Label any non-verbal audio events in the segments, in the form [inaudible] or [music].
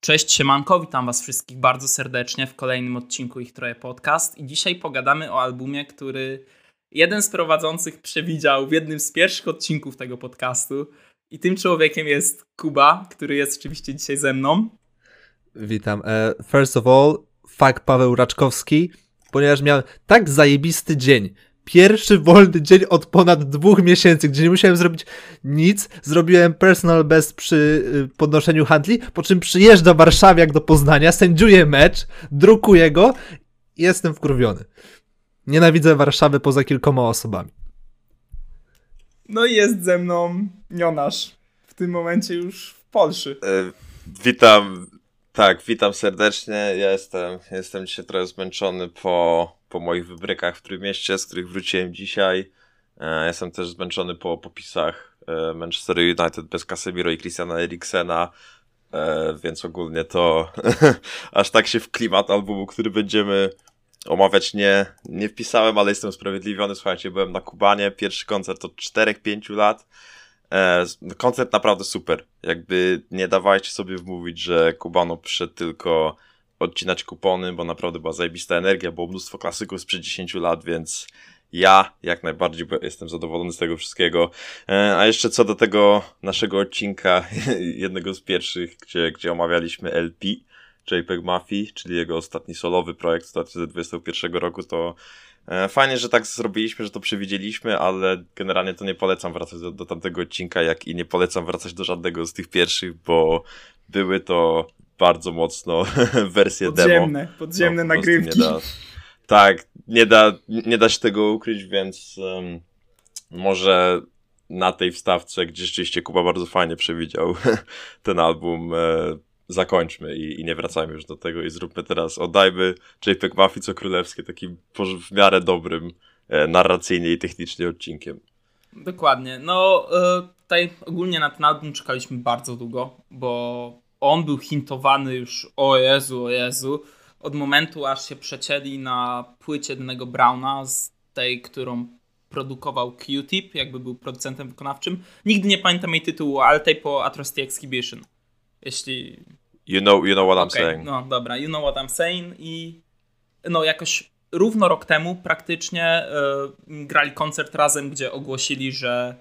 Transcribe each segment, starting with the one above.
Cześć, siemanko, witam was wszystkich bardzo serdecznie w kolejnym odcinku Ich Troje Podcast i dzisiaj pogadamy o albumie, który jeden z prowadzących przewidział w jednym z pierwszych odcinków tego podcastu i tym człowiekiem jest Kuba, który jest oczywiście dzisiaj ze mną. Witam. E, first of all, fuck Paweł Raczkowski, ponieważ miałem tak zajebisty dzień. Pierwszy wolny dzień od ponad dwóch miesięcy, gdzie nie musiałem zrobić nic. Zrobiłem personal best przy y, podnoszeniu handli, po czym przyjeżdża warszawiak do Poznania, sędziuje mecz, drukuje go i jestem wkurwiony. Nienawidzę Warszawy poza kilkoma osobami. No i jest ze mną Jonasz. W tym momencie już w Polsce. E, witam, tak, witam serdecznie. Ja jestem, jestem dzisiaj trochę zmęczony po, po moich wybrykach w Trójmieście, z których wróciłem dzisiaj. E, jestem też zmęczony po popisach e, Manchester United bez Casemiro i Christiana Eriksena, e, więc ogólnie to [laughs] aż tak się w klimat albumu, który będziemy omawiać nie, nie wpisałem, ale jestem usprawiedliwiony. Słuchajcie, byłem na Kubanie, pierwszy koncert od 4-5 lat. E, koncert naprawdę super. Jakby nie dawajcie sobie wmówić, że Kubano przyszedł tylko odcinać kupony, bo naprawdę była zajebista energia, było mnóstwo klasyków sprzed 10 lat, więc ja jak najbardziej jestem zadowolony z tego wszystkiego. E, a jeszcze co do tego naszego odcinka, [laughs] jednego z pierwszych, gdzie, gdzie omawialiśmy LP, JPEG Mafii, czyli jego ostatni solowy projekt z 2021 roku, to fajnie, że tak zrobiliśmy, że to przewidzieliśmy, ale generalnie to nie polecam wracać do, do tamtego odcinka, jak i nie polecam wracać do żadnego z tych pierwszych, bo były to bardzo mocno [laughs] wersje podziemne, demo. Podziemne no, nagrywki. Nie da, tak, nie da, nie da się tego ukryć, więc um, może na tej wstawce, gdzie rzeczywiście Kuba bardzo fajnie przewidział [laughs] ten album, e, zakończmy i, i, nie wracajmy już do tego i zróbmy teraz, oddajmy JPEG Mafii co królewskie takim w miarę dobrym e, narracyjnie i technicznie odcinkiem. Dokładnie. No e, tutaj ogólnie na ten album czekaliśmy bardzo długo, bo on był hintowany już o Jezu, o Jezu, od momentu aż się przecięli na płycie danego Browna z tej, którą produkował Q-Tip, jakby był producentem wykonawczym. Nigdy nie pamiętam jej tytułu, ale tej po Atrocity Exhibition. Jeśli You know, you know what I'm okay, saying. No dobra, you know what I'm saying i no jakoś równo rok temu praktycznie y, grali koncert razem, gdzie ogłosili, że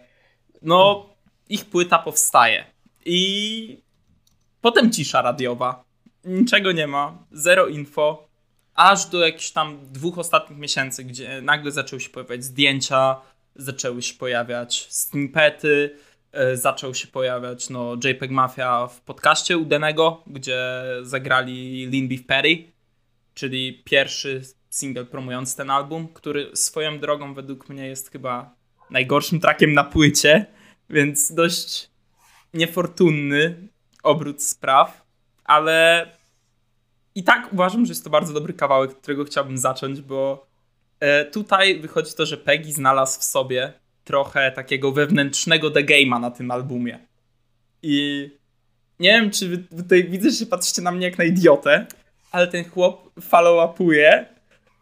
no ich płyta powstaje. I potem cisza radiowa. Niczego nie ma, zero info. Aż do jakichś tam dwóch ostatnich miesięcy, gdzie nagle zaczęły się pojawiać zdjęcia, zaczęły się pojawiać snippety, E, zaczął się pojawiać no, JPEG Mafia w podcaście Udenego, gdzie zagrali Lean Beef Perry, czyli pierwszy single promujący ten album, który swoją drogą według mnie jest chyba najgorszym trackiem na płycie, więc dość niefortunny obrót spraw, ale i tak uważam, że jest to bardzo dobry kawałek, którego chciałbym zacząć, bo e, tutaj wychodzi to, że Peggy znalazł w sobie trochę takiego wewnętrznego The Game'a na tym albumie. I nie wiem, czy wy tutaj widzę, że patrzycie na mnie jak na idiotę, ale ten chłop follow-upuje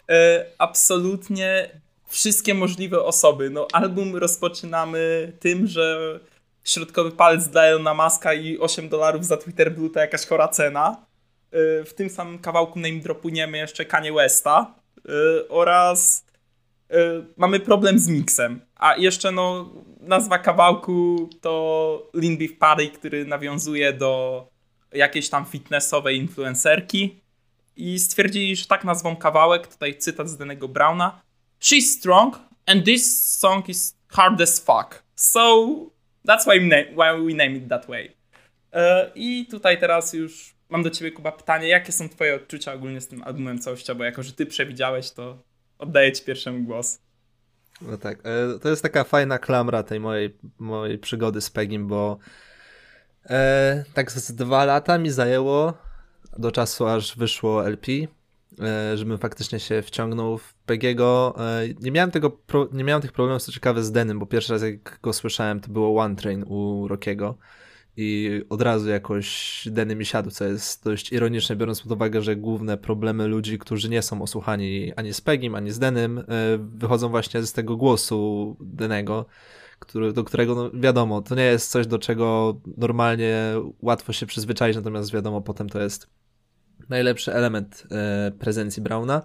e, absolutnie wszystkie możliwe osoby. No, album rozpoczynamy tym, że środkowy palec dla Elona Muska i 8 dolarów za Twitter Blue to jakaś chora cena. E, w tym samym kawałku name dropuniemy jeszcze Kanye Westa e, oraz mamy problem z miksem. A jeszcze no, nazwa kawałku to Lean Beef Party, który nawiązuje do jakiejś tam fitnessowej influencerki. I stwierdzili, że tak nazwą kawałek, tutaj cytat z danego Browna. She's strong and this song is hard as fuck. So that's why why we name it that way. Uh, I tutaj teraz już mam do ciebie, Kuba, pytanie. Jakie są twoje odczucia ogólnie z tym albumem całościowo? Jako, że ty przewidziałeś, to Oddaję ci pierwszemu głos. No tak, e, to jest taka fajna klamra tej mojej, mojej przygody z Pegim, bo e, tak z dwa lata mi zajęło do czasu, aż wyszło LP, e, żebym faktycznie się wciągnął w Pegiego. E, nie, miałem tego nie miałem tych problemów, co ciekawe, z Denem, bo pierwszy raz jak go słyszałem, to było One Train u Rockiego i od razu jakoś Denny mi siadł, co jest dość ironiczne, biorąc pod uwagę, że główne problemy ludzi, którzy nie są osłuchani ani z Pegim, ani z Denym, e, wychodzą właśnie z tego głosu Denego, który, do którego no, wiadomo, to nie jest coś, do czego normalnie łatwo się przyzwyczaić, natomiast wiadomo, potem to jest najlepszy element e, prezencji Brauna.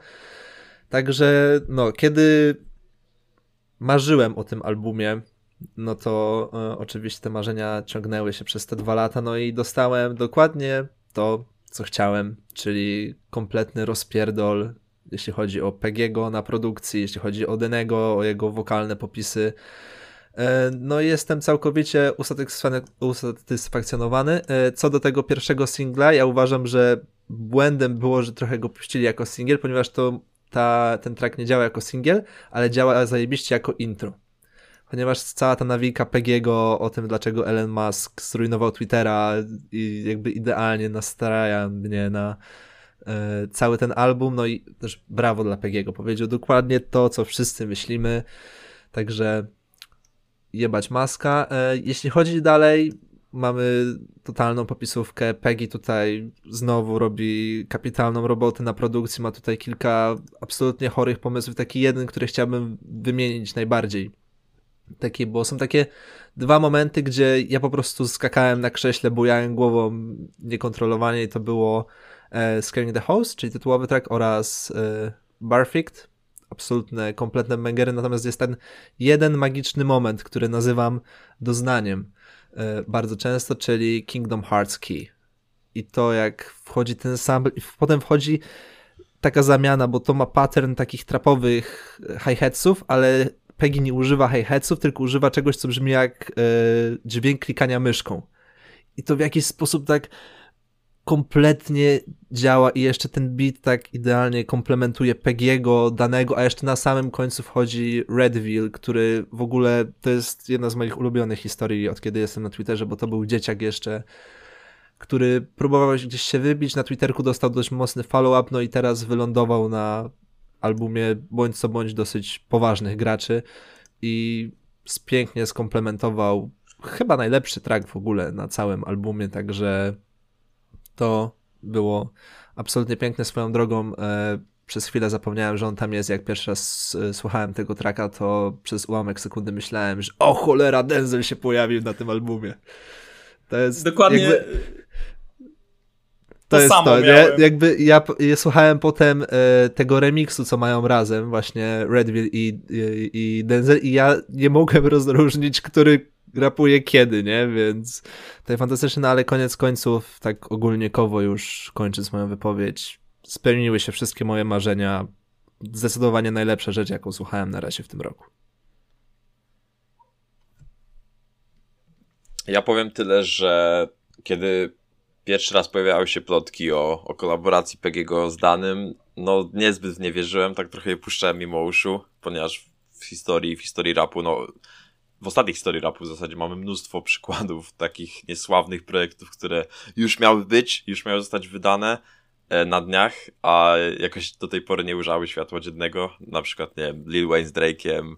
Także, no, kiedy marzyłem o tym albumie, no to e, oczywiście te marzenia ciągnęły się przez te dwa lata, no i dostałem dokładnie to, co chciałem, czyli kompletny rozpierdol, jeśli chodzi o Pegiego na produkcji, jeśli chodzi o Denego, o jego wokalne popisy. E, no jestem całkowicie usatysfakcjonowany. E, co do tego pierwszego singla, ja uważam, że błędem było, że trochę go puścili jako singiel, ponieważ to ta, ten track nie działa jako singiel, ale działa zajebiście jako intro. Ponieważ cała ta nawika Pegiego o tym, dlaczego Elon Musk zrujnował Twittera i jakby idealnie nastraja mnie na e, cały ten album, no i też brawo dla Pegiego. Powiedział dokładnie to, co wszyscy myślimy, także jebać maska. E, jeśli chodzi dalej, mamy totalną popisówkę. Peggy tutaj znowu robi kapitalną robotę na produkcji. Ma tutaj kilka absolutnie chorych pomysłów. Taki jeden, który chciałbym wymienić najbardziej. Takie, bo są takie dwa momenty, gdzie ja po prostu skakałem na krześle, bujałem głową niekontrolowanie i to było e, Scaring the House, czyli tytułowy track oraz e. Absolutne, kompletne mengery, natomiast jest ten jeden magiczny moment, który nazywam doznaniem E, bardzo często, czyli Kingdom Hearts Key. I to jak wchodzi ten sample, i potem wchodzi taka zamiana, bo to ma pattern takich trapowych hi-hatsów, ale Peggy nie używa hi-hatsów, tylko używa czegoś, co brzmi jak e, dźwięk klikania myszką. I to w jakiś sposób tak kompletnie działa i jeszcze ten beat tak idealnie komplementuje Pegiego danego, a jeszcze na samym końcu wchodzi Redville, który w ogóle to jest jedna z moich ulubionych historii od kiedy jestem na Twitterze, bo to był dzieciak jeszcze, który próbował gdzieś się wybić, na Twitterku dostał dość mocny follow-up, no i teraz wylądował na albumie bądź co bądź dosyć poważnych graczy i pięknie skomplementował chyba najlepszy track w ogóle na całym albumie, także to było absolutnie piękne swoją drogą. E, przez chwilę zapomniałem, że on tam jest. Jak pierwszy raz e, słuchałem tego tracka, to przez ułamek sekundy myślałem, że o cholera, Denzel się pojawił na tym albumie. To jest dokładnie. Jakby... To, to, jest samo to, nie? Jakby ja, ja słuchałem potem e, tego remiksu, co mają razem, właśnie Redville i, i, i Denzel, i ja nie mogłem rozróżnić, który rapuje kiedy, nie? Więc to jest fantastyczne, no ale koniec końców, tak ogólnikowo już kończąc moją wypowiedź, spełniły się wszystkie moje marzenia. Zdecydowanie najlepsza rzecz, jaką słuchałem na razie w tym roku. Ja powiem tyle, że kiedy pierwszy raz pojawiały się plotki o, o kolaboracji Pegiego z Danym, no niezbyt nie wierzyłem, tak trochę je puszczałem mimo uszu, ponieważ w historii, w historii rapu, no w ostatniej historii rapu w zasadzie mamy mnóstwo przykładów takich niesławnych projektów, które już miały być, już miały zostać wydane e, na dniach, a jakoś do tej pory nie ujrzały światła dziennego. Na przykład, nie wiem, Lil Wayne z Drake'iem,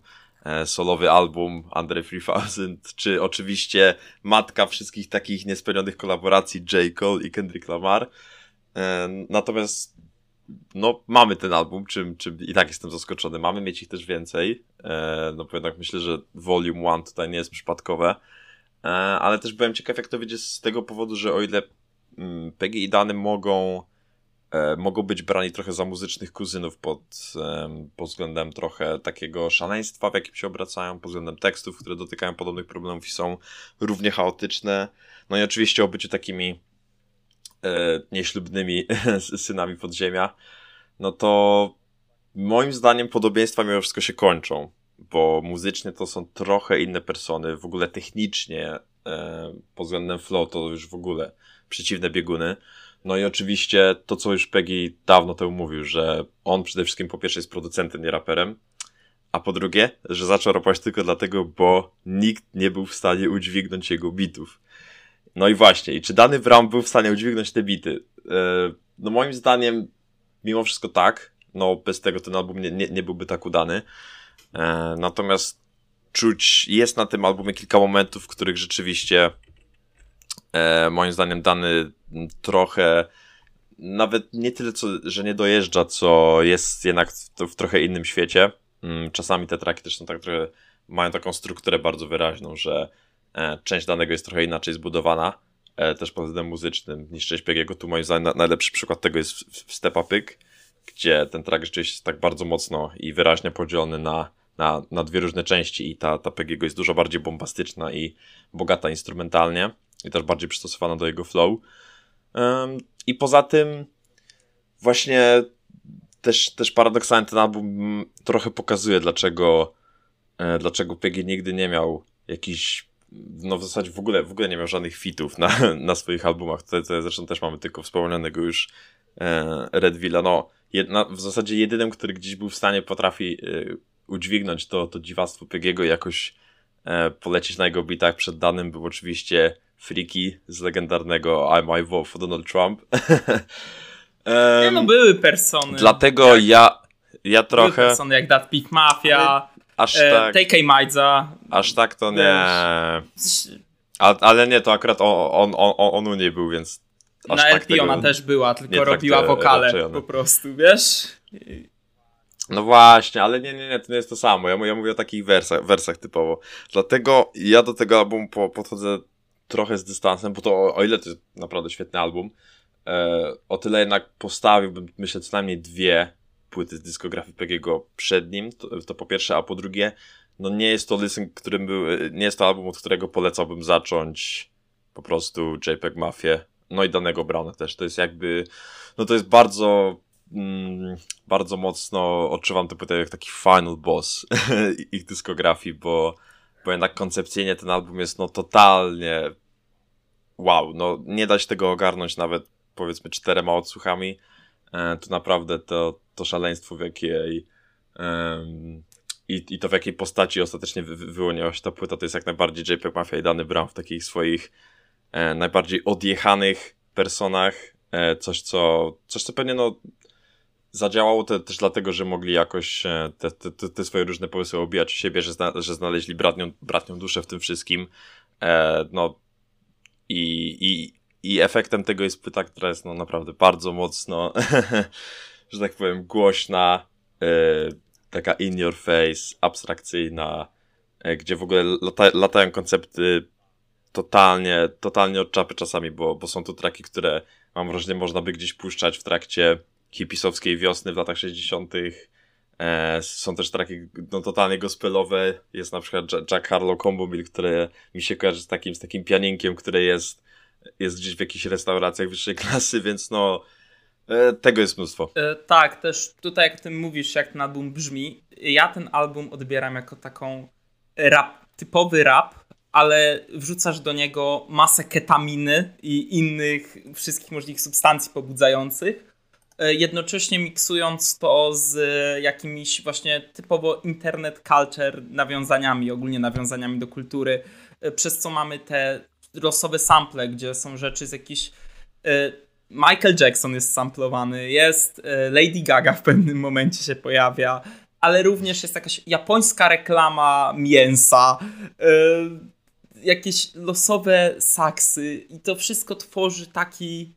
solowy album Andre 3000, czy oczywiście matka wszystkich takich niespełnionych kolaboracji J. Cole i Kendrick Lamar. E, natomiast no, mamy ten album, czym, czym i tak jestem zaskoczony. Mamy mieć ich też więcej. E, no, bo jednak myślę, że Volume 1 tutaj nie jest przypadkowe. E, ale też byłem ciekaw, jak to wyjdzie z tego powodu, że o ile mm, Peggy i Dany mogą, e, mogą być brani trochę za muzycznych kuzynów pod, e, pod względem trochę takiego szaleństwa, w jakim się obracają, pod względem tekstów, które dotykają podobnych problemów i są równie chaotyczne. No i oczywiście o byciu takimi e, nieślubnymi [laughs] synami podziemia, no to moim zdaniem podobieństwa mimo wszystko się kończą, bo muzycznie to są trochę inne persony, w ogóle technicznie e, pod względem flow to już w ogóle przeciwne bieguny. No i oczywiście to, co już Peggy dawno temu mówił, że on przede wszystkim po pierwsze jest producentem, nie raperem, a po drugie, że zaczął rapować tylko dlatego, bo nikt nie był w stanie udźwignąć jego bitów. No i właśnie, i czy dany Brown był w stanie udźwignąć te bity? E, no moim zdaniem, mimo wszystko tak. No bez tego ten album nie, nie, nie byłby tak udany. E, natomiast czuć, jest na tym albumie kilka momentów, w których rzeczywiście e, moim zdaniem dany trochę nawet nie tyle, co, że nie dojeżdża, co jest jednak w, w trochę innym świecie. Mm, czasami te traki też są tak trochę mają taką strukturę bardzo wyraźną, że e, część danego jest trochę inaczej zbudowana, e, też pod względem muzycznym niż część Pegiego. Tu moim zdaniem najlepszy przykład tego jest w, Step Upyk, gdzie ten track rzeczywiście jest tak bardzo mocno i wyraźnie podzielony na, na, na dwie różne części i ta, ta Pegiego jest dużo bardziej bombastyczna i bogata instrumentalnie i też bardziej przystosowana do jego flow. I poza tym właśnie też, też paradoksalnie ten album trochę pokazuje, dlaczego, e, dlaczego PG nigdy nie miał jakichś, no w zasadzie w ogóle, w ogóle nie miał żadnych fitów na, na swoich albumach. Tutaj, tutaj zresztą też mamy tylko wspomnianego już e, Redvilla. No, jedna, w zasadzie jedynym, który gdzieś był w stanie potrafi e, udźwignąć to, to dziwactwo Pegiego i jakoś e, polecieć na jego bitach przed danym był oczywiście Freaky z legendarnego I'm I Vote for Donald Trump. Um, [laughs] nie no, były persony. Dlatego ja, ja trochę... Były persony jak That Pit Mafia, aż e, tak, TK Maidza. Aż tak to nie... A, ale nie, to akurat on, on, on, on u niej był, więc... Na tak LP ona też była, tylko robiła wokale po prostu, wiesz? No właśnie, ale nie, nie, nie, to nie jest to samo. Ja, ja mówię o takich wersach, wersach typowo. Dlatego ja do tego albumu po, podchodzę trochę z dystansem, bo to o ile to jest naprawdę świetny album, E, o tyle jednak postawiłbym, myślę, co najmniej dwie płyty z dyskografii Pegiego przed nim, to, to, po pierwsze, a po drugie, no nie jest to listen, którym był, nie jest to album, od którego polecałbym zacząć po prostu JPEG Mafię, no i danego Browna też, to jest jakby, no to jest bardzo, mm, bardzo mocno odczuwam tę płytę jak taki final boss [laughs] ich dyskografii, bo, bo jednak koncepcyjnie ten album jest no totalnie wow, no nie da się tego ogarnąć nawet powiedzmy czterema odsłuchami, e, to naprawdę to, to szaleństwo, w jakiej i, i to w jakiej postaci ostatecznie wy, wyłoniła się ta płyta, to jest jak najbardziej JPEG Mafia i Dany Brown w takich swoich e, najbardziej odjechanych personach, e, coś co, coś co pewnie no zadziałało te, też dlatego, że mogli jakoś e, te, te, te, swoje różne pomysły obijać w siebie, że, zna, że znaleźli bratnią, bratnią duszę w tym wszystkim. E, no i, i, i efektem tego jest płyta, która jest no naprawdę bardzo mocno, [laughs] że tak powiem, głośna, yy, taka in your face, abstrakcyjna, yy, gdzie w ogóle lata, latają koncepty totalnie, totalnie od czapy czasami, bo, bo są to traki, które mam wrażenie można by gdzieś puszczać w trakcie hipisowskiej wiosny w latach 60. E, są też traki no, totalnie gospelowe. Jest na przykład Jack Harlow Combo które mi się kojarzy z takim, z takim pianinkiem, które jest jest gdzieś w jakichś restauracjach wyższej [laughs] klasy, więc no e, tego jest mnóstwo. E, tak, też tutaj jak ty mówisz, jak ten album brzmi, ja ten album odbieram jako taką rap, typowy rap, ale wrzucasz do niego masę ketaminy i innych wszystkich możliwych substancji pobudzających, jednocześnie miksując to z jakimiś właśnie typowo internet culture nawiązaniami, ogólnie nawiązaniami do kultury, przez co mamy te losowe sample, gdzie są rzeczy z jakichś... Michael Jackson jest samplowany, jest Lady Gaga w pewnym momencie się pojawia, ale również jest jakaś japońska reklama mięsa, jakieś losowe saksy i to wszystko tworzy taki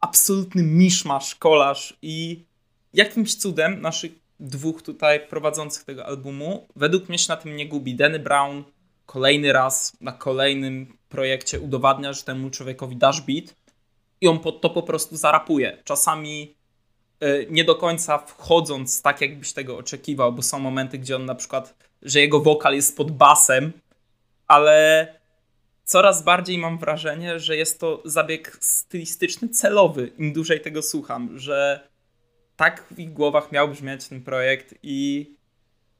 absolutny miszmasz, kolaż i jakimś cudem naszych dwóch tutaj prowadzących tego albumu według mnie się na tym nie gubi. Danny Brown kolejny raz na kolejnym projekcie udowadnia, że temu człowiekowi dasz beat i on pod to po prostu zarapuje. Czasami y, nie do końca wchodząc tak, jakbyś tego oczekiwał, bo są momenty, gdzie on na przykład, że jego wokal jest pod basem, ale coraz bardziej mam wrażenie, że jest to zabieg stylistyczny, celowy, im dłużej tego słucham, że tak w ich głowach miał brzmieć ten projekt i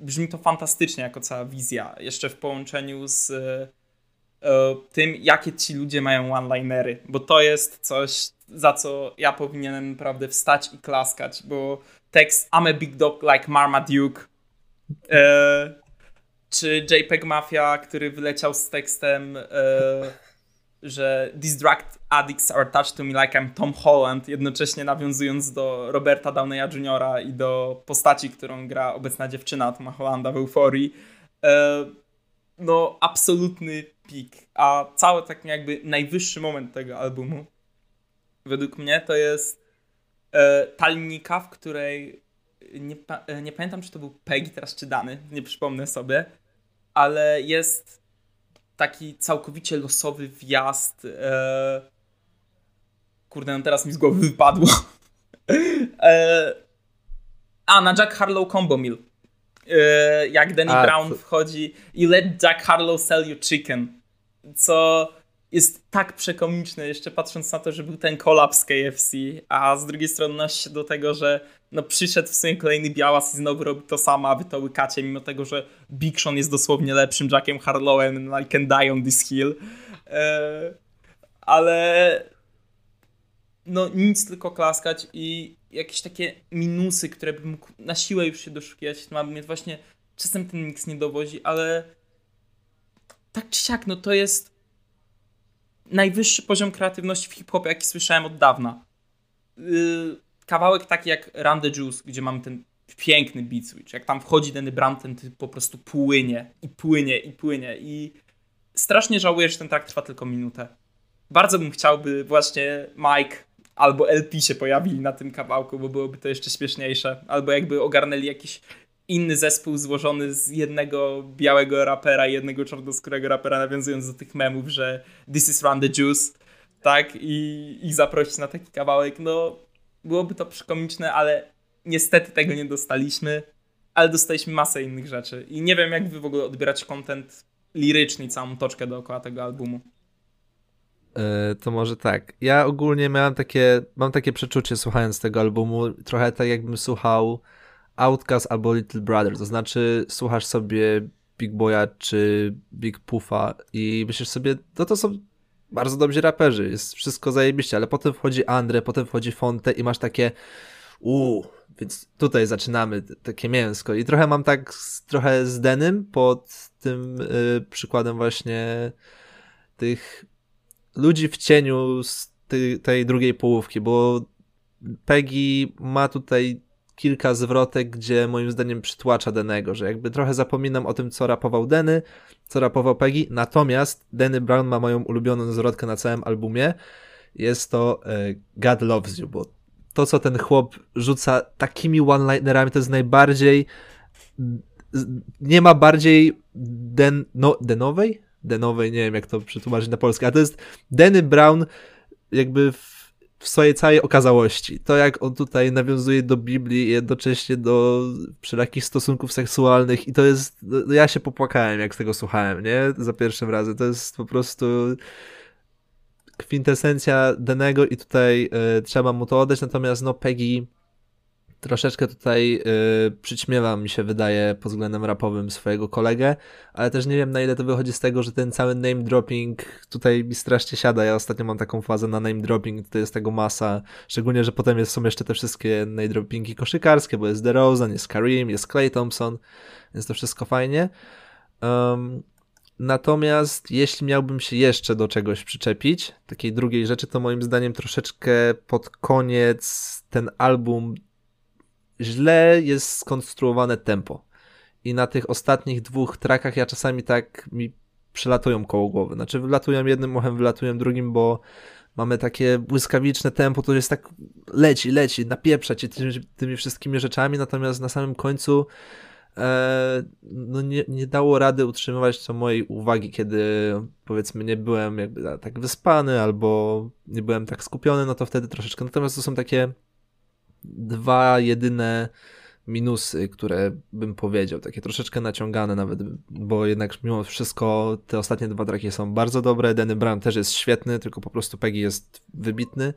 brzmi to fantastycznie jako cała wizja. Jeszcze w połączeniu z e, tym, jakie ci ludzie mają one-linery, bo to jest coś, za co ja powinienem naprawdę wstać i klaskać, bo tekst I'm a big dog like Marmaduke e, czy JPEG Mafia, który wyleciał z tekstem e, że These drug addicts are attached to me like I'm Tom Holland, jednocześnie nawiązując do Roberta Downeya Jr. i do postaci, którą gra obecna dziewczyna Toma Hollanda w Euforii. E, no, absolutny pik. A cały tak jakby najwyższy moment tego albumu, według mnie, to jest e, ta linijka, w której nie, nie pamiętam, czy to był Peggy teraz, czy Dany, nie przypomnę sobie, ale jest taki całkowicie losowy wjazd. E... Kurde, no teraz mi z głowy wypadło. [laughs] e... A, na Jack Harlow Combo Mill. E... Jak Danny A, Brown wchodzi i let Jack Harlow sell you chicken. Co jest tak przekomiczne, jeszcze patrząc na to, że był ten kolaps KFC, a z drugiej strony nosi do tego, że no przyszedł w sumie kolejny Białas i znowu robi to samo, a wy to łykacie, mimo tego, że Big Sean jest dosłownie lepszym Jackiem Harlowem, no I can die on this hill. Eee, ale no nic tylko klaskać i jakieś takie minusy, które bym mógł na siłę już się doszukiwać, mam mnie właśnie czasem ten mix nie dowodzi, ale tak czy siak, no to jest najwyższy poziom kreatywności w hip-hopie, jaki słyszałem od dawna. Yy, kawałek taki jak Run the Juice, gdzie mamy ten piękny beat switch. Jak tam wchodzi Danny Brown, ten typ po prostu płynie i płynie i płynie i strasznie żałuję, że ten track trwa tylko minutę. Bardzo bym chciał, by właśnie Mike albo LP się pojawili na tym kawałku, bo byłoby to jeszcze śmieszniejsze. Albo jakby ogarnęli jakiś inny zespół złożony z jednego białego rapera i jednego czarnoskórego rapera, nawiązując do tych memów, że this is Run the Juice, tak? I ich zaprosić na taki kawałek, no byłoby to przykomiczne, ale niestety tego nie dostaliśmy, ale dostaliśmy masę innych rzeczy. I nie wiem, jak wy w ogóle odbierać content liryczny i całą toczkę dookoła tego albumu. E, to może tak. Ja ogólnie miałem takie, mam takie przeczucie słuchając tego albumu, trochę tak jakbym słuchał Outcast albo Little Brother, to znaczy słuchasz sobie Big Boya czy Big Puffa i myślisz sobie, no to są bardzo dobrzy raperzy, jest wszystko zajebiście, ale potem wchodzi Andre, potem wchodzi Fonte i masz takie uuu, więc tutaj zaczynamy takie mięsko. I trochę mam tak trochę z Denym pod tym y, przykładem właśnie tych ludzi w cieniu z tej drugiej połówki, bo Peggy ma tutaj kilka zwrotek, gdzie moim zdaniem przytłacza Denego, że jakby trochę zapominam o tym, co rapował Deny, co rapował Peggy, natomiast Denny Brown ma moją ulubioną zwrotkę na całym albumie, jest to e, God Loves You, bo to, co ten chłop rzuca takimi one-linerami, to jest najbardziej nie ma bardziej den, no, denowej? Denowej, nie wiem jak to przetłumaczyć na polskie, a to jest Denny Brown jakby w w swojej całej okazałości. To, jak on tutaj nawiązuje do Biblii i jednocześnie do wszelakich stosunków seksualnych i to jest, no, ja się popłakałem, jak tego słuchałem, nie? Za pierwszym razem. To jest po prostu kwintesencja Denego i tutaj y, trzeba mu to oddać, natomiast no Peggy troszeczkę tutaj yy, przyćmiewa mi się wydaje pod względem rapowym swojego kolegę, ale też nie wiem na ile to wychodzi z tego, że ten cały name dropping tutaj mi strasznie siada. Ja ostatnio mam taką fazę na name dropping, to jest tego masa, szczególnie, że potem są jeszcze te wszystkie name droppingi koszykarskie, bo jest DeRozan, jest Kareem, jest Clay Thompson, więc to wszystko fajnie. Um, Natomiast jeśli miałbym się jeszcze do czegoś przyczepić, takiej drugiej rzeczy, to moim zdaniem troszeczkę pod koniec ten album źle jest skonstruowane tempo. I na tych ostatnich dwóch trackach ja czasami tak mi przelatują koło głowy. Znaczy wylatują jednym uchem, wylatują drugim, bo mamy takie błyskawiczne tempo, to jest tak leci, leci, napieprza cię tymi, tymi wszystkimi rzeczami, natomiast na samym końcu e, no nie, nie dało rady utrzymywać to mojej uwagi, kiedy powiedzmy nie byłem jakby tak wyspany albo nie byłem tak skupiony, no to wtedy troszeczkę. Natomiast to są takie dwa jedyne minusy, które bym powiedział, takie troszeczkę naciągane nawet, bo jednak mimo wszystko te ostatnie dwa traki są bardzo dobre, Danny Brown też jest świetny, tylko po prostu Peggy jest wybitny.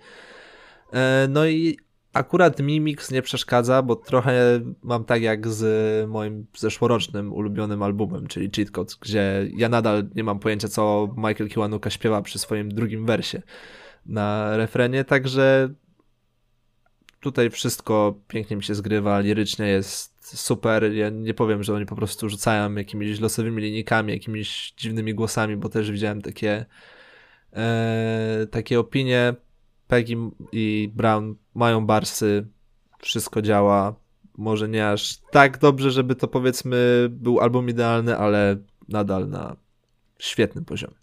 E, no i akurat mi mix nie przeszkadza, bo trochę mam tak jak z moim zeszłorocznym ulubionym albumem, czyli Cheat Code, gdzie ja nadal nie mam pojęcia, co Michael Kiwanuka śpiewa przy swoim drugim wersie na refrenie, także tutaj wszystko pięknie mi się zgrywa, lirycznie jest super. Ja nie powiem, że oni po prostu rzucają jakimiś losowymi linijkami, jakimiś dziwnymi głosami, bo też widziałem takie, e, takie opinie. Peggy i Brown mają barsy, wszystko działa. Może nie aż tak dobrze, żeby to powiedzmy był album idealny, ale nadal na świetnym poziomie.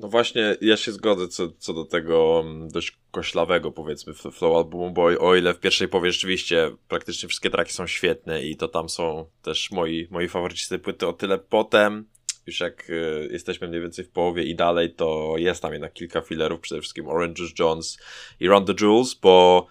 No właśnie, ja się zgodzę co, co do tego mm, dość koślawego, powiedzmy, flow albumu, bo o ile w pierwszej powie rzeczywiście praktycznie wszystkie traki są świetne i to tam są też moi, moi faworyci płyty, o tyle potem, już jak y, jesteśmy mniej więcej w połowie i dalej, to jest tam jednak kilka fillerów, przede wszystkim Orange Jones i Run the Jewels, bo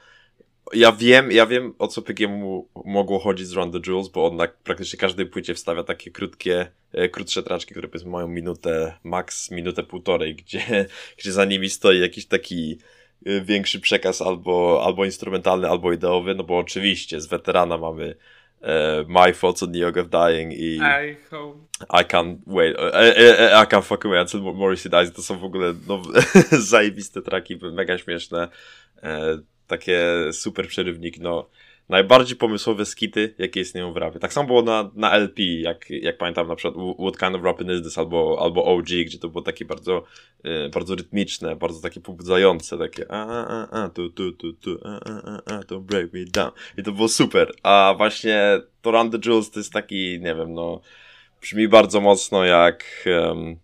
ja wiem, ja wiem o co PGM mogło chodzić z Run the Jewels, bo on na praktycznie każdej płycie wstawia takie krótkie, e, krótsze traczki, które powiedzmy mają minutę, max minutę półtorej, gdzie, [laughs] gdzie za nimi stoi jakiś taki e, większy przekaz albo, albo instrumentalny, albo ideowy, no bo oczywiście z weterana mamy e, My Thoughts on the Yoga of Dying i I. I Can't Wait, e, e, e, I Can't Fuck Away Until Morrissey Dies, to są w ogóle no, [laughs] zajebiste traki, mega śmieszne. Takie super przerywniki, no najbardziej pomysłowe skity, jakie istnieją w rapie. Tak samo było na, na LP, jak, jak pamiętam na przykład What Kind of Rapping Is This albo, albo OG, gdzie to było takie bardzo, e, bardzo rytmiczne, bardzo takie pobudzające, takie a, a, a, tu, tu, tu, tu, a, a, a, to break me down. I to było super. A właśnie to Run the Jewels to jest taki, nie wiem, no brzmi bardzo mocno jak, um,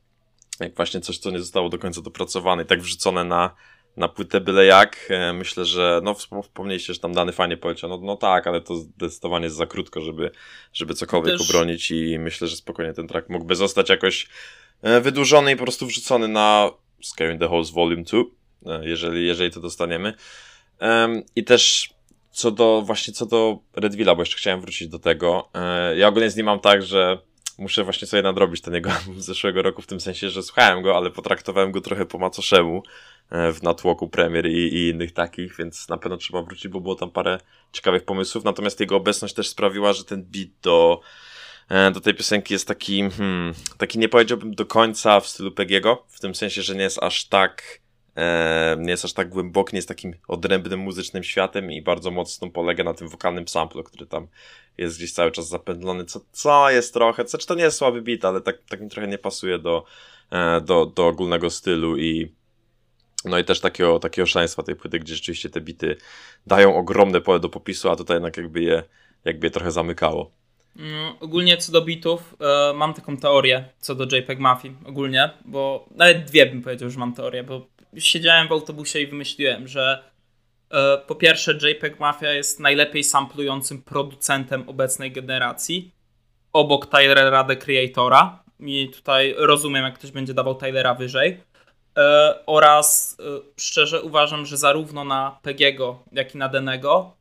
jak właśnie coś, co nie zostało do końca dopracowane i tak wrzucone na na płytę byle jak. E, myślę, że no wspomnieliście, że tam dany fajnie poleciał. No, no tak, ale to zdecydowanie jest za krótko, żeby, żeby cokolwiek Też... obronić i myślę, że spokojnie ten track mógłby zostać jakoś e, wydłużony i po prostu wrzucony na Scaring the Halls Volume 2, e, jeżeli, jeżeli to dostaniemy. I też co do, właśnie co do Redvilla, bo jeszcze chciałem wrócić do tego. Ja ogólnie z nim mam tak, że muszę właśnie sobie nadrobić ten jego [laughs] z zeszłego roku, w tym sensie, że słuchałem go, ale potraktowałem go trochę po macoszemu. E, w natłoku premier i, i, innych takich, więc na pewno trzeba wrócić, bo było tam parę ciekawych pomysłów. Natomiast jego obecność też sprawiła, że ten beat do, e, do tej piosenki jest taki, hmm, taki nie powiedziałbym do końca w stylu Pegiego, w tym sensie, że nie jest aż tak nie jest aż tak głęboki, nie jest takim odrębnym muzycznym światem i bardzo mocno polega na tym wokalnym samplu, który tam jest gdzieś cały czas zapędlony, co, co jest trochę, co, czy to nie jest słaby beat, ale tak, tak mi trochę nie pasuje do, do, do ogólnego stylu i no i też takiego, takiego szaleństwa tej płyty, gdzie rzeczywiście te bity dają ogromne pole do popisu, a tutaj jednak jakby je, jakby je trochę zamykało. No, ogólnie co do bitów, e, mam taką teorię co do JPEG Mafii ogólnie, bo nawet dwie bym powiedział, że mam teorię, bo siedziałem w autobusie i wymyśliłem, że e, po pierwsze JPEG Mafia jest najlepiej samplującym producentem obecnej generacji, obok Tylera The Creatora i tutaj rozumiem, jak ktoś będzie dawał Tylera wyżej. E, oraz e, szczerze uważam, że zarówno na Pegiego, jak i na Denego,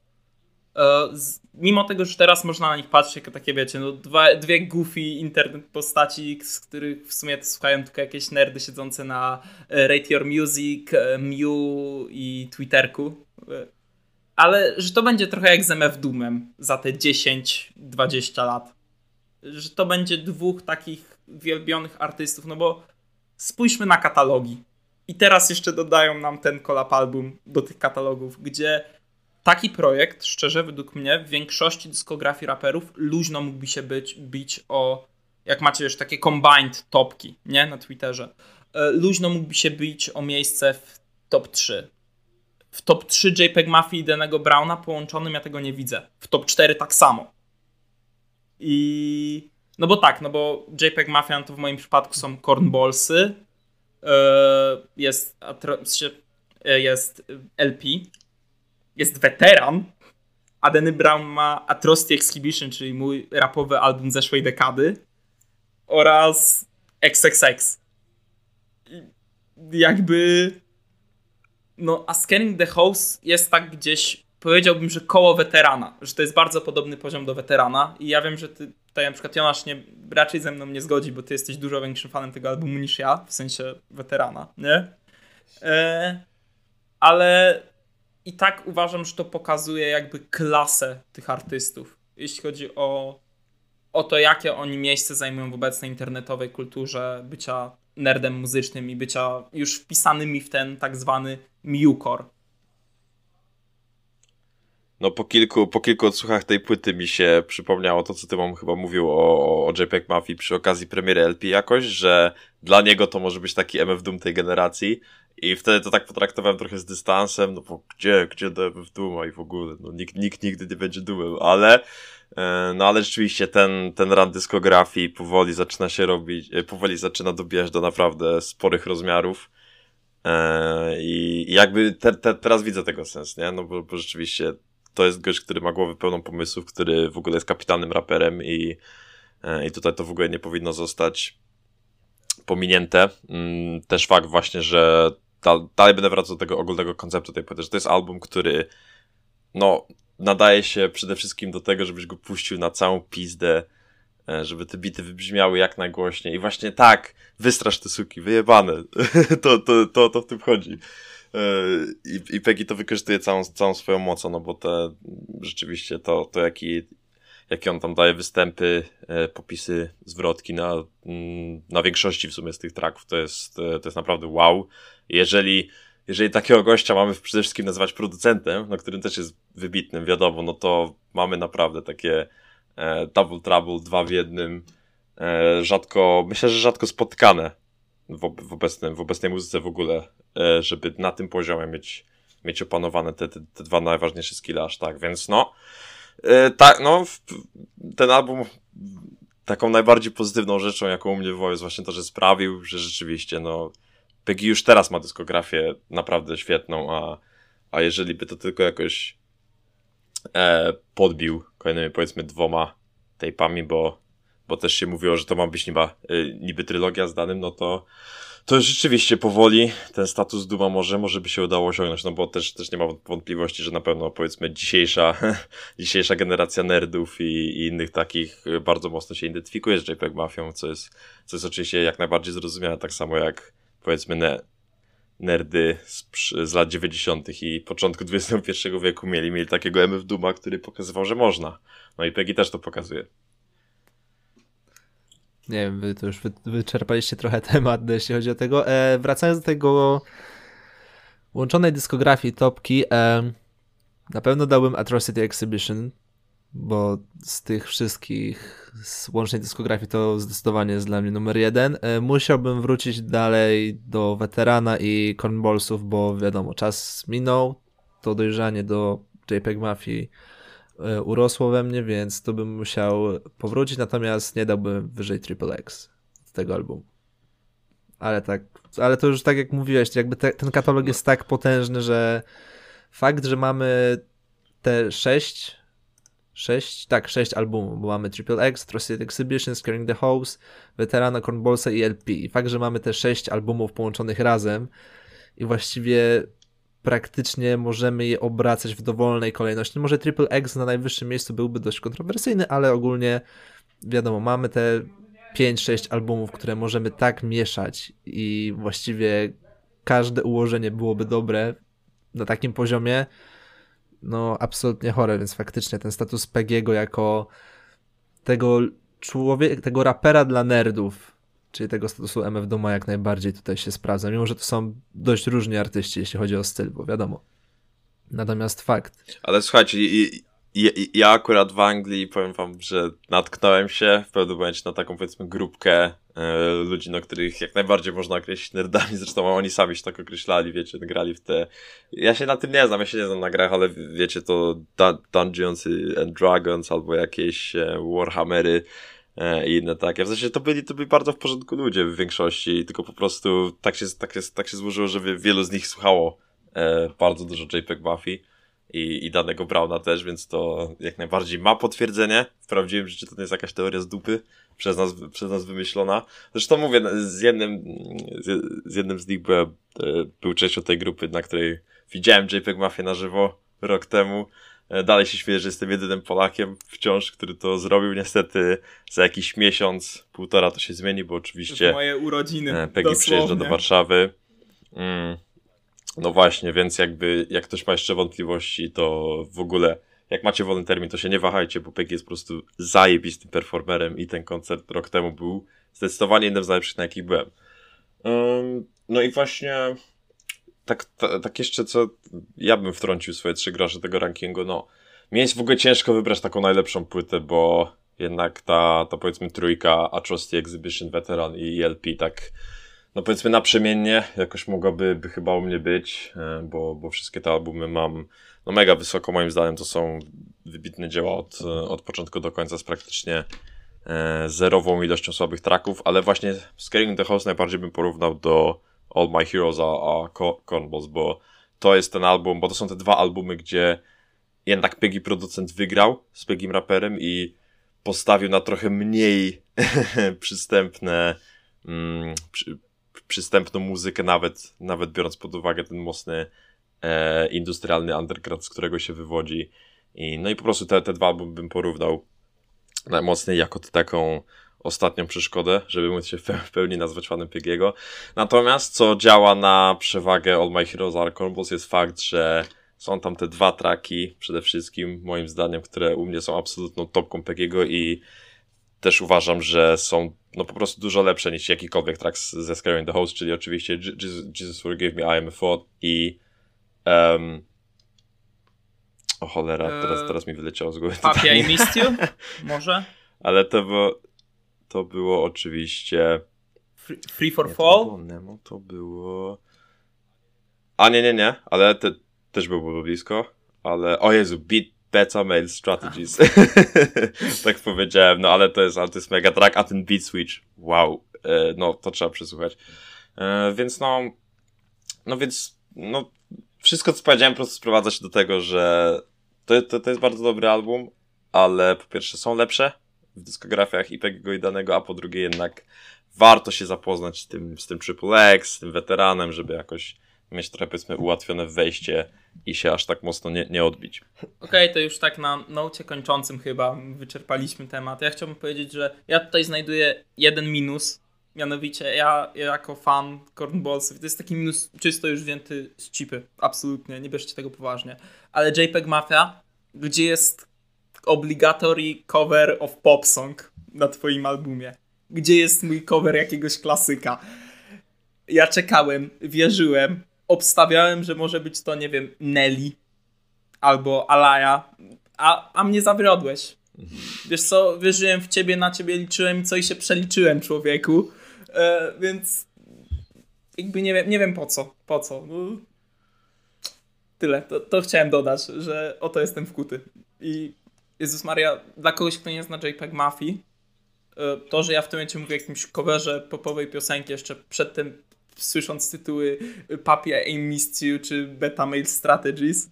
mimo tego, że teraz można na nich patrzeć jako takie, wiecie, no dwa, dwie goofy internet postaci, z których w sumie to słuchają tylko jakieś nerdy siedzące na Rate Your Music, Mew i Twitterku. Ale że to będzie trochę jak z MF Doomem za te 10-20 lat. Że to będzie dwóch takich wielbionych artystów, no bo spójrzmy na katalogi. I teraz jeszcze dodają nam ten collab album do tych katalogów, gdzie taki projekt, szczerze, według mnie, w większości dyskografii raperów luźno mógłby się być, bić o, jak macie już takie combined topki, nie, na Twitterze, e, luźno mógłby się bić o miejsce w top 3. W top 3 JPEG Mafii i Denego Browna połączonym ja tego nie widzę. W top 4 tak samo. I no bo tak, no bo JPEG Mafia to w moim przypadku są cornballsy, e, jest, e, jest LP, jest weteran, a Danny Brown ma Atrocity Exhibition, czyli mój rapowy album zeszłej dekady oraz XXX. Jakby no, a Scanning the House jest tak gdzieś, powiedziałbym, że koło weterana, że to jest bardzo podobny poziom do weterana i ja wiem, że ty tutaj na przykład Jonasz nie, raczej ze mną nie zgodzi, bo ty jesteś dużo większym fanem tego albumu niż ja, w sensie weterana, nie? E, ale i tak uważam, że to pokazuje jakby klasę tych artystów, jeśli chodzi o, o to, jakie oni miejsce zajmują w obecnej internetowej kulturze bycia nerdem muzycznym i bycia już wpisanymi w ten tak zwany Mewcore no po kilku, po kilku odsłuchach tej płyty mi się przypomniało to, co ty mam chyba mówił o, o JPEG Mafii przy okazji premiery LP jakoś, że dla niego to może być taki MF Doom tej generacji I wtedy to tak potraktowałem trochę z dystansem, no bo gdzie, gdzie DMF Duma i w ogóle, no nikt, nikt nigdy nie będzie dumem, ale e, no ale rzeczywiście ten, ten run dyskografii powoli zaczyna się robić, e, powoli zaczyna dobijać do naprawdę sporych rozmiarów. E, I jakby te, te, teraz widzę tego sens, nie? No bo, bo rzeczywiście to jest gość, który ma głowę pełną pomysłów, który w ogóle jest kapitalnym raperem i, i tutaj to w ogóle nie powinno zostać pominięte. Mm, też fakt właśnie, że dalej będę wracał do tego ogólnego konceptu tej płyty, że to jest album, który no, nadaje się przede wszystkim do tego, żebyś go puścił na całą pizdę, e, żeby te bity wybrzmiały jak najgłośniej i właśnie tak, wystrasz te suki, wyjebane, [laughs] to, to, to, to w tym chodzi. E, I, I Peggy to wykorzystuje całą, całą swoją mocą, no bo te, rzeczywiście to, to jaki, jakie on tam daje występy, e, popisy, zwrotki na, mm, na większości w sumie z tych tracków, to jest, to jest naprawdę wow. Jeżeli, jeżeli takiego gościa mamy przede wszystkim nazywać producentem, no którym też jest wybitnym, wiadomo, no to mamy naprawdę takie e, double trouble, dwa w jednym, e, rzadko, myślę, że rzadko spotykane w, w, obecnym, w obecnej muzyce w ogóle, e, żeby na tym poziomie mieć, mieć opanowane te, te, te dwa najważniejsze skille aż tak, więc no, e, tak, no, ten album taką najbardziej pozytywną rzeczą, jaką u mnie wywołał, jest właśnie to, że sprawił, że rzeczywiście, no, Peggy już teraz ma dyskografię naprawdę świetną, a, a jeżeli by to tylko jakoś e, podbił kolejnymi powiedzmy dwoma tape'ami, bo, bo też się mówiło, że to ma być niby, e, niby trylogia z danym, no to to rzeczywiście powoli ten status Duma może, może by się udało osiągnąć, no bo też, też nie ma wątpliwości, że na pewno powiedzmy dzisiejsza, [laughs] dzisiejsza generacja nerdów i, i, innych takich bardzo mocno się identyfikuje z JPEG Mafią, co jest, co jest oczywiście jak najbardziej zrozumiałe, tak samo jak powiedzmy ne, nerdy z, z lat 90. i początku XXI wieku mieli, mieli takiego MF Duma, który pokazywał, że można. No i Peggy też to pokazuje. Nie wiem, wy to już wy, wyczerpaliście trochę [laughs] temat, jeśli chodzi o tego. E, wracając do tego łączonej dyskografii topki, e, na pewno dałbym Atrocity Exhibition, bo z tych wszystkich z łącznej dyskografii to zdecydowanie jest dla mnie numer jeden. E, musiałbym wrócić dalej do weterana i Cornballsów, bo wiadomo, czas minął, to dojrzanie do JPEG Mafii urosło we mnie, więc to bym musiał powrócić, natomiast nie dałbym wyżej Triple X z tego albumu. Ale tak, ale to już tak jak mówiłeś, jakby te, ten katalog jest tak potężny, że fakt, że mamy te sześć 6, tak, 6 albumów, bo mamy Triple X, Trusted Exhibition, Scaring the House, Veterana, Cornballsa i LP. I fakt, że mamy te 6 albumów połączonych razem i właściwie praktycznie możemy je obracać w dowolnej kolejności. Może Triple X na najwyższym miejscu byłby dość kontrowersyjny, ale ogólnie wiadomo, mamy te 5-6 albumów, które możemy tak mieszać i właściwie każde ułożenie byłoby dobre na takim poziomie, no absolutnie chore, więc faktycznie ten status Pegiego jako tego człowieka, tego rapera dla nerdów, czyli tego statusu MF Doma jak najbardziej tutaj się sprawdza, mimo że to są dość różni artyści, jeśli chodzi o styl, bo wiadomo. Natomiast fakt. Ale słuchajcie, ja, ja akurat w Anglii powiem wam, że natknąłem się w pewnym momencie na taką powiedzmy grupkę e, ludzi, na których jak najbardziej można określić nerdami, zresztą oni sami się tak określali, wiecie, grali w te... Ja się na tym nie znam, ja się nie znam na grach, ale wiecie, to Dungeons and Dragons albo jakieś e, Warhammery i inne takie. W sensie to byli, to byli bardzo w porządku ludzie w większości, tylko po prostu tak się, tak się, tak się złożyło, że wielu z nich słuchało e, bardzo dużo JPEG Buffy i, i danego Brauna też, więc to jak najbardziej ma potwierdzenie. W prawdziwym życiu to nie jest jakaś teoria z dupy przez nas, przez nas wymyślona. Zresztą mówię, z jednym z, z jednym z nich byłem, e, był częścią tej grupy, na której widziałem JPEG Mafię na żywo rok temu. E, dalej się śmieję, że jestem jedynym Polakiem wciąż, który to zrobił. Niestety za jakiś miesiąc, półtora to się zmieni, bo oczywiście... moje urodziny, e, Peggy przyjeżdża do Warszawy. Mm. No właśnie, więc jakby jak ktoś ma jeszcze wątpliwości, to w ogóle jak macie wolny termin, to się nie wahajcie, bo Peggy jest po prostu zajebistym performerem i ten koncert rok temu był zdecydowanie jednym z najlepszych, na jakich byłem. Um, no i właśnie tak, tak jeszcze co ja bym wtrącił swoje trzy grosze tego rankingu, no mi jest w ogóle ciężko wybrać taką najlepszą płytę, bo jednak ta, ta powiedzmy trójka Atrocity Exhibition Veteran i ELP tak no powiedzmy naprzemiennie jakoś mogłaby by chyba u mnie być, e, bo, bo wszystkie te albumy mam no mega wysoko. Moim zdaniem, to są wybitne dzieła od, od początku do końca z praktycznie e, zerową ilością słabych traków, ale właśnie Scaring the House najbardziej bym porównał do All My Heroes a, a Cornballs, bo to jest ten album, bo to są te dwa albumy, gdzie jednak Peggy producent wygrał z Peggy raperem i postawił na trochę mniej [laughs] przystępne mm, przy, przystępną muzykę, nawet, nawet biorąc pod uwagę ten mocny e, industrialny underground, z którego się wywodzi. I, no i po prostu te, te dwa bym porównał najmocniej jako taką ostatnią przeszkodę, żeby móc się w pełni nazwać fanem Piggiego. Natomiast co działa na przewagę All My Heroes Are Cornballs jest fakt, że są tam te dwa traki przede wszystkim, moim zdaniem, które u mnie są absolutną topką Peggiego i też uważam, że są no po prostu dużo lepsze niż jakikolwiek track ze Scaring the Host, czyli oczywiście Jesus, Jesus Forgive Me, I Am a Thought i um, o cholera, teraz, eee, teraz mi wyleciało z głowy. Papi, I Missed You? [laughs] Może? Ale to było, to było oczywiście... Free, free for nie, Fall? To było Nemo, to było... A nie, nie, nie, ale te, też było blisko, ale o Jezu, Beat Beta Mail Strategies. [laughs] tak powiedziałem, no ale to jest, ale to jest mega track, a ten Beat Switch, wow, e, no to trzeba przesłuchać. E, więc no, no więc, no wszystko co powiedziałem po prostu sprowadza się do tego, że to, to, to jest bardzo dobry album, ale po pierwsze są lepsze w dyskografiach i tego i danego, a po drugie jednak warto się zapoznać z tym, z tym Triple X, z tym weteranem, żeby jakoś mieć trochę powiedzmy ułatwione wejście i się aż tak mocno nie, nie odbić. Okej, okay, to już tak na nocie kończącym chyba wyczerpaliśmy temat. Ja chciałbym powiedzieć, że ja tutaj znajduję jeden minus, mianowicie ja jako fan Cornballsów, to jest taki minus czysto już wzięty z chipy, absolutnie, nie bierzcie tego poważnie, ale JPEG Mafia, gdzie jest obligatory cover of pop song na twoim albumie, gdzie jest mój cover jakiegoś klasyka. Ja czekałem, wierzyłem, obstawiałem, że może być to, nie wiem, Nelly albo Alaya, a, a mnie zawiodłeś. Wiesz co, wierzyłem w ciebie, na ciebie liczyłem i co i się przeliczyłem, człowieku. E, więc jakby nie wiem, nie wiem po co. Po co. No, tyle. To, to chciałem dodać, że oto jestem wkuty. I Jezus Maria, dla kogoś, kto nie zna JPEG Mafii, e, to, że ja w tym momencie mówię o jakimś coverze popowej piosenki jeszcze przed tym słysząc tytuły Papi I Missed You czy Beta Mail Strategies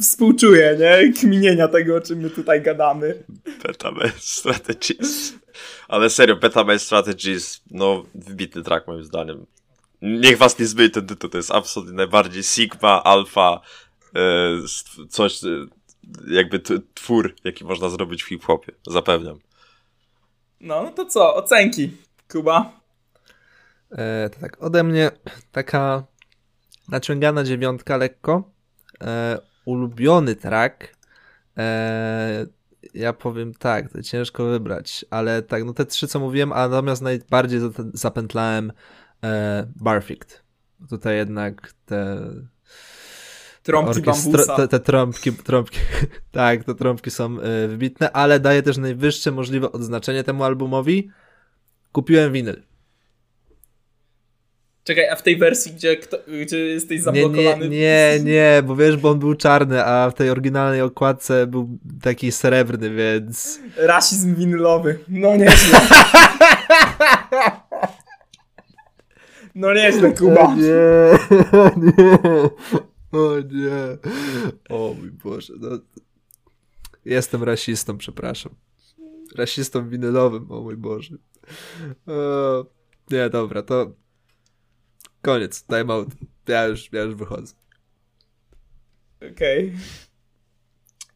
współczuję, nie? Kminienia tego, o czym my tutaj gadamy. Beta Mail Strategies. Ale serio, Beta Mail Strategies, no wybitny track moim zdaniem. Niech was nie zmyli ten tytuł, to jest absolutnie najbardziej Sigma, Alpha, coś, e, jakby twór, jaki można zrobić w hip-hopie, zapewniam. No, no to co, ocenki. Kuba? E, tak, ode mnie taka naciągana dziewiątka lekko. E, ulubiony track. E, ja powiem tak, to ciężko wybrać, ale tak, no te trzy co mówiłem, a natomiast najbardziej zapętlałem e, Barfict. Tutaj jednak te trąbki bambusa. Te, te trąbki, trąbki, [laughs] tak, te trąbki są y, wybitne, ale daje też najwyższe możliwe odznaczenie temu albumowi, Kupiłem winyl. Czekaj, a w tej wersji, gdzie, kto, gdzie jesteś zablokowany? Nie, nie, nie, bo wiesz, bo on był czarny, a w tej oryginalnej okładce był taki srebrny, więc... Rasizm winylowy. No nieźle. [laughs] no nieźle, Kuba. Nie, [laughs] nie, o nie. O mój Boże, no. Jestem rasistą, przepraszam. Rasistą winylowym, o mój Boże. O, nie, dobra, to koniec, time out. Ja już, ja już wychodzę. Okej. Okay.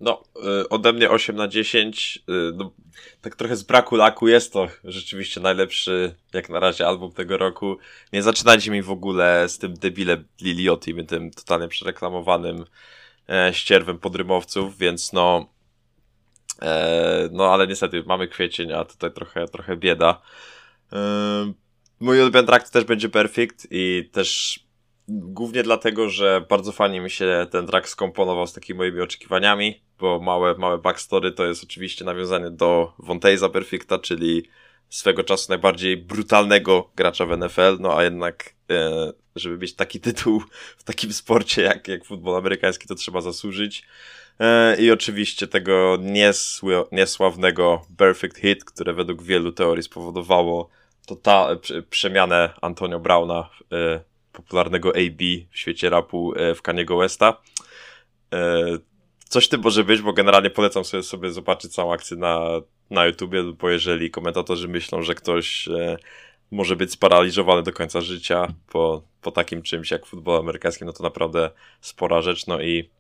No, y, ode mnie 8 na 10. Y, no, tak trochę z braku laku jest to rzeczywiście najlepszy, jak na razie, album tego roku. Nie zaczynajcie mi w ogóle z tym debilem Liliotim tym totalnie przereklamowanym e, ścierwem podrymowców, więc no, E, no ale niestety mamy kwiecień, a tutaj trochę, trochę bieda. E, mój ulubiony track też będzie Perfect i też głównie dlatego, że bardzo fajnie mi się ten track skomponował z takimi moimi oczekiwaniami, bo małe, małe backstory to jest oczywiście nawiązanie do Wonteza Perfecta, czyli swego czasu najbardziej brutalnego gracza w NFL, no a jednak e, żeby mieć taki tytuł w takim sporcie jak, jak futbol amerykański, to trzeba zasłużyć. E, I oczywiście tego niesły, niesławnego Perfect Hit, które według wielu teorii spowodowało to ta przemianę Antonio Browna, e, popularnego AB w świecie rapu e, w Kaniego Westa. Coś tym może być, bo generalnie polecam sobie, sobie zobaczyć całą akcję na, na YouTubie, bo jeżeli komentatorzy myślą, że ktoś może być sparaliżowany do końca życia po, po takim czymś jak futbol amerykański, no to naprawdę spora rzecz, no i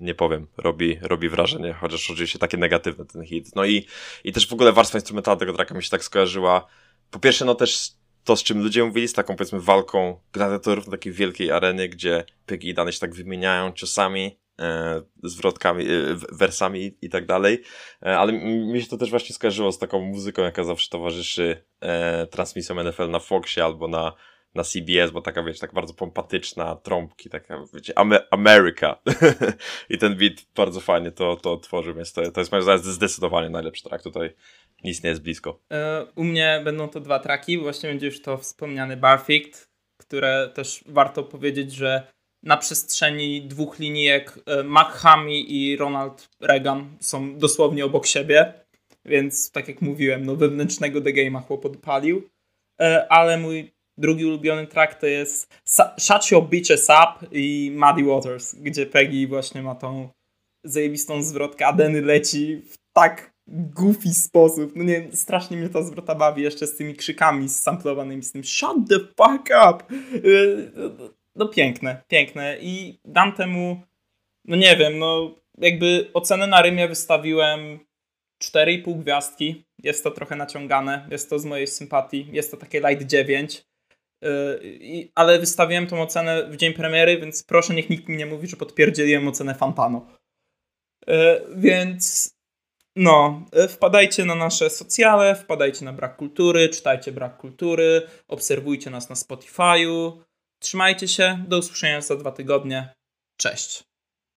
nie powiem, robi, robi wrażenie, chociaż oczywiście takie negatywne ten hit. No i, i też w ogóle warstwa instrumentalna tego tracka mi się tak skojarzyła. Po pierwsze, no też to, z czym ludzie mówili, z taką powiedzmy walką gladiatorów na takiej wielkiej arenie, gdzie Peggy i Dany się tak wymieniają ciosami, e, zwrotkami, e, wersami i tak dalej. E, ale mi się to też właśnie skojarzyło z taką muzyką, jaka zawsze towarzyszy e, transmisjom NFL na Foxie albo na na CBS, bo taka, wiecie, tak bardzo pompatyczna, trąbki, taka, wiecie, America. [laughs] I ten beat bardzo fajnie to, to otworzył, więc to, to jest moim zdaniem zdecydowanie najlepszy track tutaj. Nic nie jest blisko. E, u mnie będą to dwa traki, właśnie będzie już to wspomniany Barfict, które też warto powiedzieć, że na przestrzeni dwóch linijek e, McHami i Ronald Reagan są dosłownie obok siebie, więc tak jak mówiłem, no wewnętrznego The Game'a chłop odpalił, e, ale mój Drugi ulubiony track to jest Shut Your Bitches Up i Muddy Waters, gdzie Peggy właśnie ma tą zajebistą zwrotkę, a Denny leci w tak goofy sposób. No nie, strasznie mnie ta zwrota bawi jeszcze z tymi krzykami samplowanymi, z tym shut the fuck up. No piękne, piękne i dam temu, no nie wiem, no jakby ocenę na Rymie wystawiłem 4,5 gwiazdki. Jest to trochę naciągane, jest to z mojej sympatii, jest to takie light 9. Yy, ale wystawiłem tą ocenę w dzień premiery, więc proszę niech nikt mi nie mówi, że podpierdzieliłem ocenę Fantano. Yy, więc no, yy, wpadajcie na nasze socjale, wpadajcie na Brak Kultury, czytajcie Brak Kultury, obserwujcie nas na Spotify'u. Trzymajcie się, do usłyszenia za dwa tygodnie. Cześć.